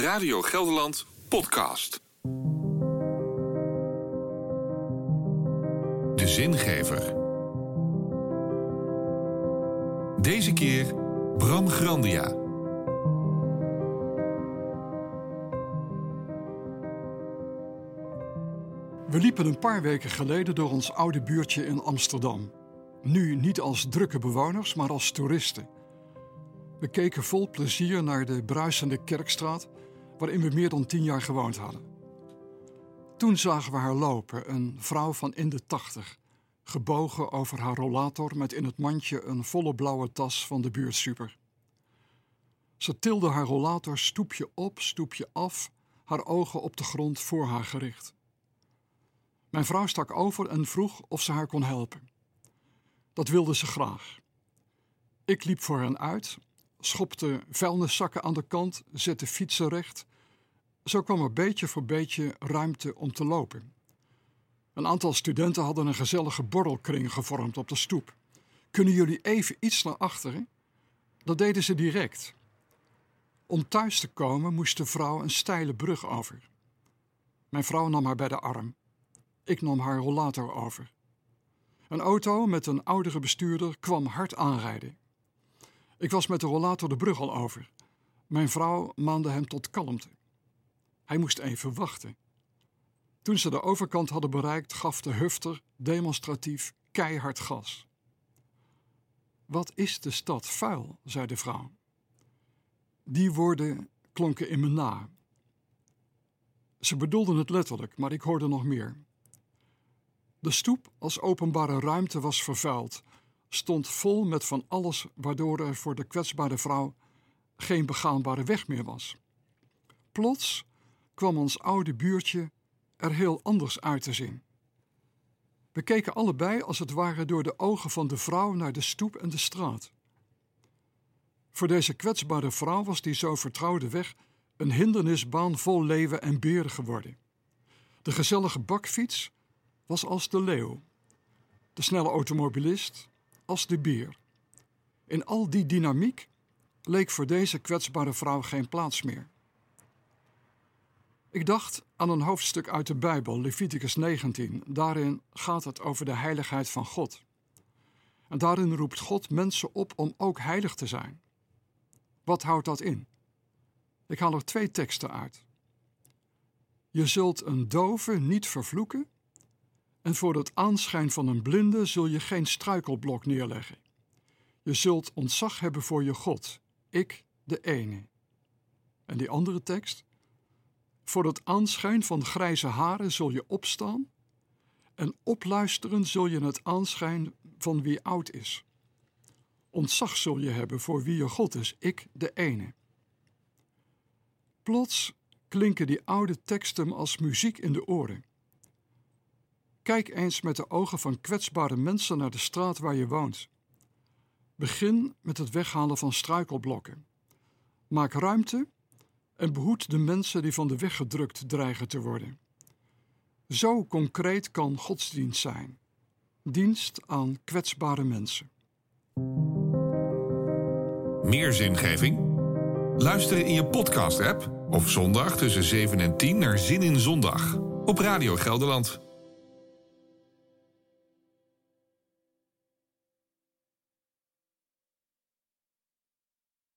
Radio Gelderland podcast. De zingever. Deze keer Bram Grandia. We liepen een paar weken geleden door ons oude buurtje in Amsterdam. Nu niet als drukke bewoners, maar als toeristen. We keken vol plezier naar de bruisende kerkstraat, waarin we meer dan tien jaar gewoond hadden. Toen zagen we haar lopen, een vrouw van in de tachtig, gebogen over haar rollator met in het mandje een volle blauwe tas van de buurtsuper. Ze tilde haar rollator stoepje op, stoepje af, haar ogen op de grond voor haar gericht. Mijn vrouw stak over en vroeg of ze haar kon helpen. Dat wilde ze graag. Ik liep voor hen uit, schopte vuilniszakken aan de kant, zette fietsen recht. Zo kwam er beetje voor beetje ruimte om te lopen. Een aantal studenten hadden een gezellige borrelkring gevormd op de stoep. Kunnen jullie even iets naar achteren? Dat deden ze direct. Om thuis te komen moest de vrouw een steile brug over. Mijn vrouw nam haar bij de arm. Ik nam haar rollator over. Een auto met een oudere bestuurder kwam hard aanrijden. Ik was met de rollator de brug al over. Mijn vrouw maande hem tot kalmte. Hij moest even wachten. Toen ze de overkant hadden bereikt, gaf de hufter demonstratief keihard gas. Wat is de stad vuil, zei de vrouw. Die woorden klonken in me na. Ze bedoelden het letterlijk, maar ik hoorde nog meer. De stoep als openbare ruimte was vervuild, stond vol met van alles waardoor er voor de kwetsbare vrouw geen begaanbare weg meer was. Plots kwam ons oude buurtje er heel anders uit te zien. We keken allebei als het ware door de ogen van de vrouw naar de stoep en de straat. Voor deze kwetsbare vrouw was die zo vertrouwde weg een hindernisbaan vol leeuwen en beren geworden. De gezellige bakfiets was als de leeuw, de snelle automobilist als de beer. In al die dynamiek leek voor deze kwetsbare vrouw geen plaats meer. Ik dacht aan een hoofdstuk uit de Bijbel, Leviticus 19. Daarin gaat het over de heiligheid van God. En daarin roept God mensen op om ook heilig te zijn. Wat houdt dat in? Ik haal er twee teksten uit. Je zult een dove niet vervloeken en voor het aanschijn van een blinde zul je geen struikelblok neerleggen. Je zult ontzag hebben voor je God, ik de ene. En die andere tekst? Voor het aanschijn van grijze haren zul je opstaan en opluisteren zul je het aanschijn van wie oud is. Ontzag zul je hebben voor wie je God is, ik de ene. Plots klinken die oude teksten als muziek in de oren. Kijk eens met de ogen van kwetsbare mensen naar de straat waar je woont. Begin met het weghalen van struikelblokken. Maak ruimte en behoed de mensen die van de weg gedrukt dreigen te worden. Zo concreet kan godsdienst zijn. Dienst aan kwetsbare mensen. Meer zingeving? Luister in je podcast-app of zondag tussen 7 en 10 naar Zin in Zondag op Radio Gelderland.